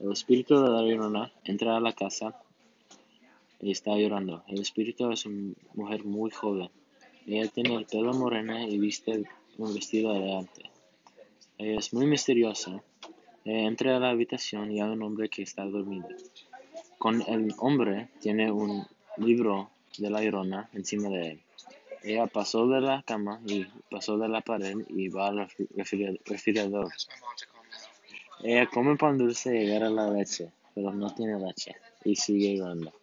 El espíritu de la llorona entra a la casa y está llorando. El espíritu es una mujer muy joven. Ella tiene el pelo moreno y viste un vestido elegante. Ella es muy misteriosa. Entra a la habitación y hay un hombre que está dormido. Con el hombre tiene un libro de la llorona encima de él. Ella pasó de la cama y pasó de la pared y va al refrigerador. Ella come pan dulce y agarra la leche, pero no tiene leche y sigue llorando.